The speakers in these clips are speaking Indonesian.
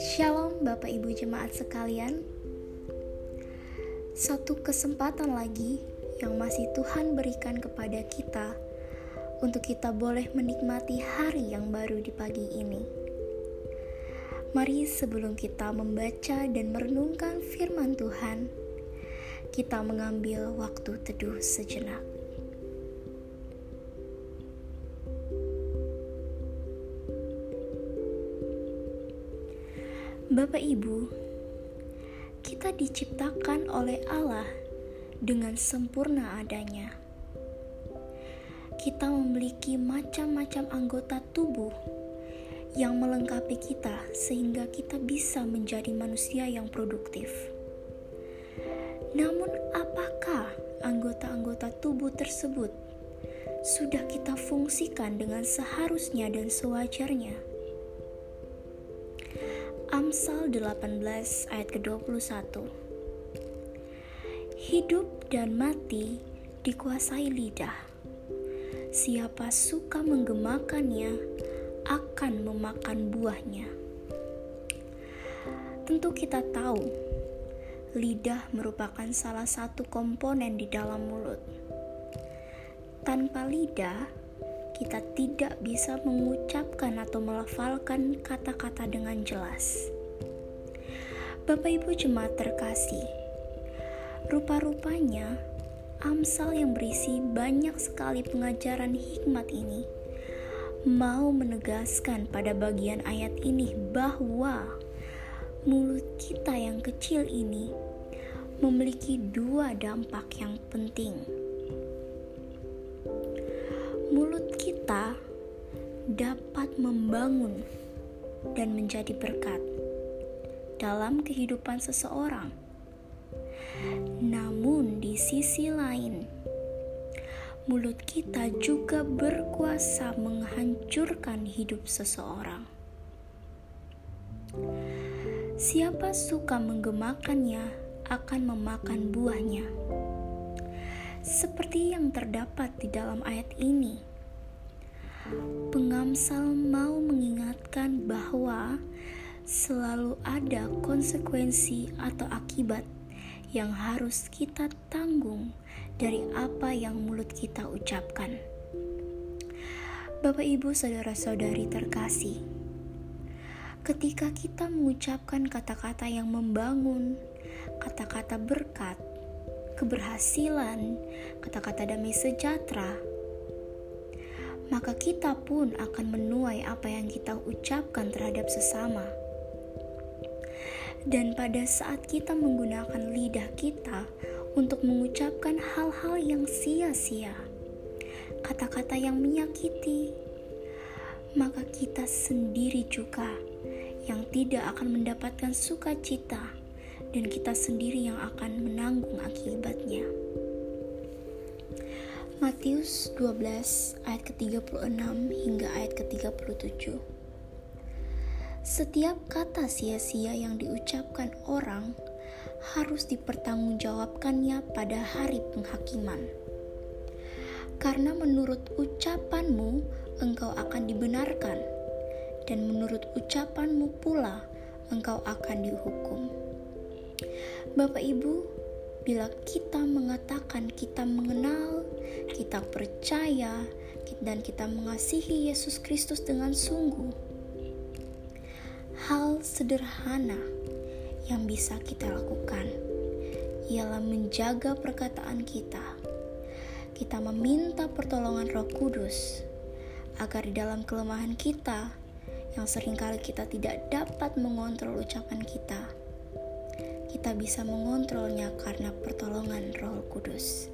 Shalom Bapak Ibu jemaat sekalian. Satu kesempatan lagi yang masih Tuhan berikan kepada kita Untuk kita boleh menikmati hari yang baru di pagi ini. Mari sebelum kita membaca dan merenungkan firman Tuhan Kita mengambil waktu teduh sejenak Bapak Ibu, kita diciptakan oleh Allah dengan sempurna adanya. Kita memiliki macam-macam anggota tubuh yang melengkapi kita sehingga kita bisa menjadi manusia yang produktif. Namun apakah anggota-anggota tubuh tersebut sudah kita fungsikan dengan seharusnya dan sewajarnya? Amsal 18 ayat ke-21 Hidup dan mati dikuasai lidah. Siapa suka menggemakannya akan memakan buahnya. Tentu kita tahu lidah merupakan salah satu komponen di dalam mulut. Tanpa lidah, kita tidak bisa mengucapkan atau melafalkan kata-kata dengan jelas. Bapak Ibu jemaat terkasih, rupa-rupanya Amsal yang berisi banyak sekali pengajaran hikmat ini mau menegaskan pada bagian ayat ini bahwa mulut kita yang kecil ini memiliki dua dampak yang penting mulut kita dapat membangun dan menjadi berkat dalam kehidupan seseorang. Namun, di sisi lain, mulut kita juga berkuasa menghancurkan hidup seseorang. Siapa suka menggemakannya akan memakan buahnya seperti yang terdapat di dalam ayat ini. Pengamsal mau mengingatkan bahwa selalu ada konsekuensi atau akibat yang harus kita tanggung dari apa yang mulut kita ucapkan. Bapak, ibu, saudara-saudari terkasih, ketika kita mengucapkan kata-kata yang membangun, kata-kata berkat, keberhasilan, kata-kata damai sejahtera, maka kita pun akan menuai apa yang kita ucapkan terhadap sesama. Dan pada saat kita menggunakan lidah kita untuk mengucapkan hal-hal yang sia-sia, kata-kata yang menyakiti, maka kita sendiri juga yang tidak akan mendapatkan sukacita dan kita sendiri yang akan menanggung akibatnya. Matius 12 ayat ke-36 hingga ayat ke-37 Setiap kata sia-sia yang diucapkan orang harus dipertanggungjawabkannya pada hari penghakiman. Karena menurut ucapanmu engkau akan dibenarkan dan menurut ucapanmu pula engkau akan dihukum. Bapak Ibu, bila kita mengatakan kita mengenal, kita percaya, dan kita mengasihi Yesus Kristus dengan sungguh, hal sederhana yang bisa kita lakukan ialah menjaga perkataan kita. Kita meminta pertolongan Roh Kudus agar di dalam kelemahan kita yang sering kali kita tidak dapat mengontrol ucapan kita, kita bisa mengontrolnya karena pertolongan Roh Kudus.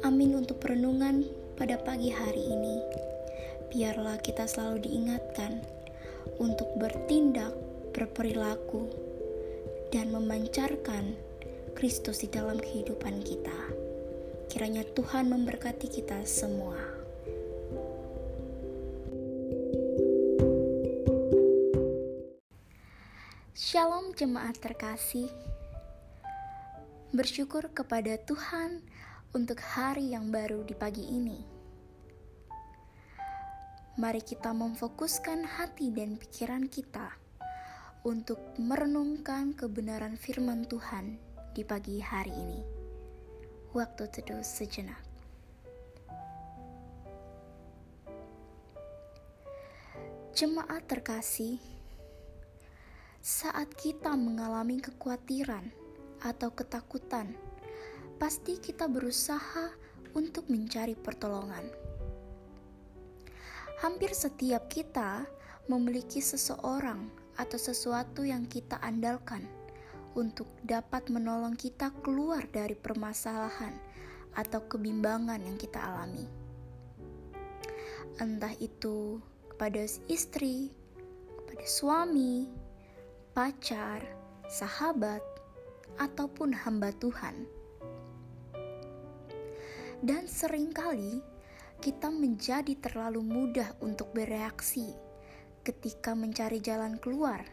Amin untuk perenungan pada pagi hari ini. Biarlah kita selalu diingatkan untuk bertindak, berperilaku, dan memancarkan Kristus di dalam kehidupan kita. Kiranya Tuhan memberkati kita semua. Shalom jemaat terkasih. Bersyukur kepada Tuhan untuk hari yang baru di pagi ini. Mari kita memfokuskan hati dan pikiran kita untuk merenungkan kebenaran firman Tuhan di pagi hari ini. Waktu teduh sejenak. Jemaat terkasih, saat kita mengalami kekhawatiran atau ketakutan, pasti kita berusaha untuk mencari pertolongan. Hampir setiap kita memiliki seseorang atau sesuatu yang kita andalkan untuk dapat menolong kita keluar dari permasalahan atau kebimbangan yang kita alami. Entah itu kepada istri, kepada suami, pacar, sahabat, ataupun hamba Tuhan. Dan sering kali kita menjadi terlalu mudah untuk bereaksi ketika mencari jalan keluar.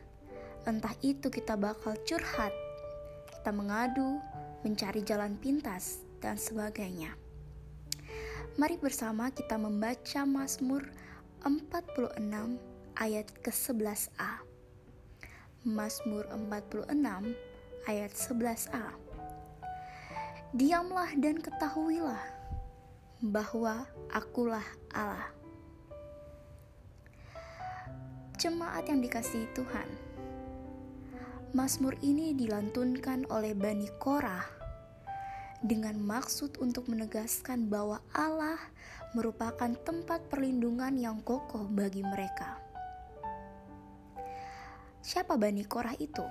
Entah itu kita bakal curhat, kita mengadu, mencari jalan pintas, dan sebagainya. Mari bersama kita membaca Mazmur 46 ayat ke-11a. Mazmur 46 ayat 11a. Diamlah dan ketahuilah bahwa akulah Allah. Jemaat yang dikasihi Tuhan, Mazmur ini dilantunkan oleh Bani Korah dengan maksud untuk menegaskan bahwa Allah merupakan tempat perlindungan yang kokoh bagi mereka. Siapa Bani Korah itu?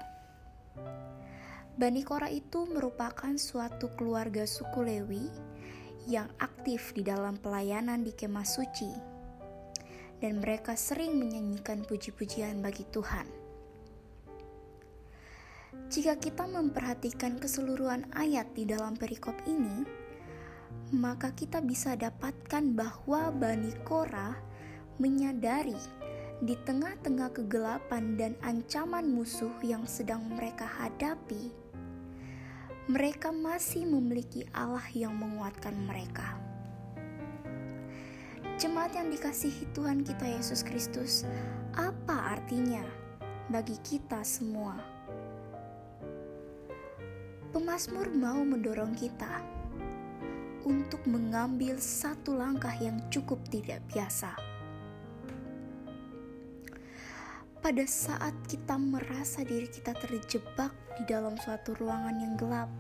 Bani Korah itu merupakan suatu keluarga suku Lewi yang aktif di dalam pelayanan di kemah suci dan mereka sering menyanyikan puji-pujian bagi Tuhan. Jika kita memperhatikan keseluruhan ayat di dalam perikop ini, maka kita bisa dapatkan bahwa Bani Korah menyadari di tengah-tengah kegelapan dan ancaman musuh yang sedang mereka hadapi, mereka masih memiliki Allah yang menguatkan mereka. Jemaat yang dikasihi Tuhan kita Yesus Kristus, apa artinya bagi kita semua? Pemasmur mau mendorong kita untuk mengambil satu langkah yang cukup tidak biasa. Pada saat kita merasa diri kita terjebak di dalam suatu ruangan yang gelap,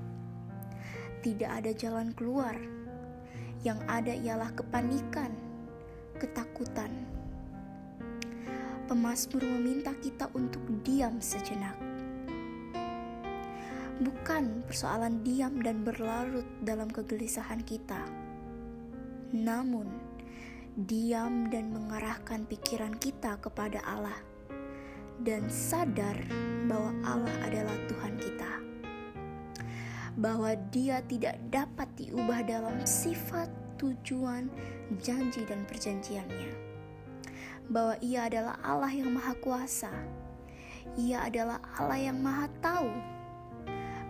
tidak ada jalan keluar. Yang ada ialah kepanikan, ketakutan. Pemasmur meminta kita untuk diam sejenak. Bukan persoalan diam dan berlarut dalam kegelisahan kita, namun diam dan mengarahkan pikiran kita kepada Allah dan sadar bahwa Allah adalah Tuhan kita. Bahwa Dia tidak dapat diubah dalam sifat tujuan, janji, dan perjanjiannya. Bahwa ia adalah Allah yang maha kuasa. Ia adalah Allah yang maha tahu.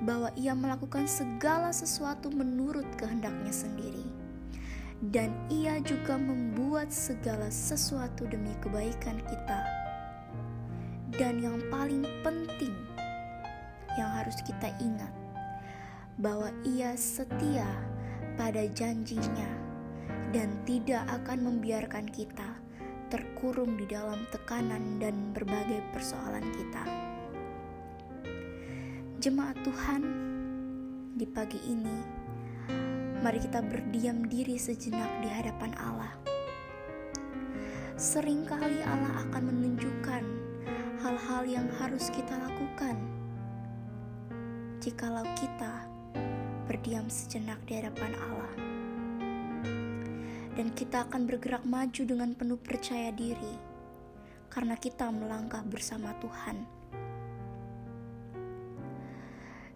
Bahwa ia melakukan segala sesuatu menurut kehendaknya sendiri. Dan ia juga membuat segala sesuatu demi kebaikan kita. Dan yang paling penting yang harus kita ingat bahwa ia setia pada janjinya dan tidak akan membiarkan kita terkurung di dalam tekanan dan berbagai persoalan kita. Jemaat Tuhan, di pagi ini, mari kita berdiam diri sejenak di hadapan Allah. Seringkali Allah akan menunjukkan hal-hal yang harus kita lakukan. Jikalau kita berdiam sejenak di hadapan Allah. Dan kita akan bergerak maju dengan penuh percaya diri karena kita melangkah bersama Tuhan.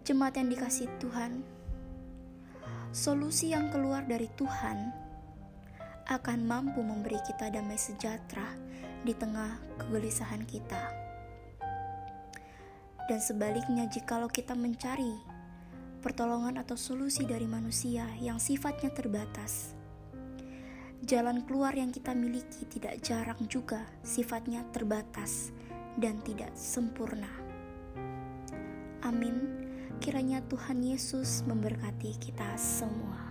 Jemaat yang dikasih Tuhan, solusi yang keluar dari Tuhan akan mampu memberi kita damai sejahtera di tengah kegelisahan kita. Dan sebaliknya, jikalau kita mencari pertolongan atau solusi dari manusia yang sifatnya terbatas. Jalan keluar yang kita miliki tidak jarang juga sifatnya terbatas dan tidak sempurna. Amin. Kiranya Tuhan Yesus memberkati kita semua.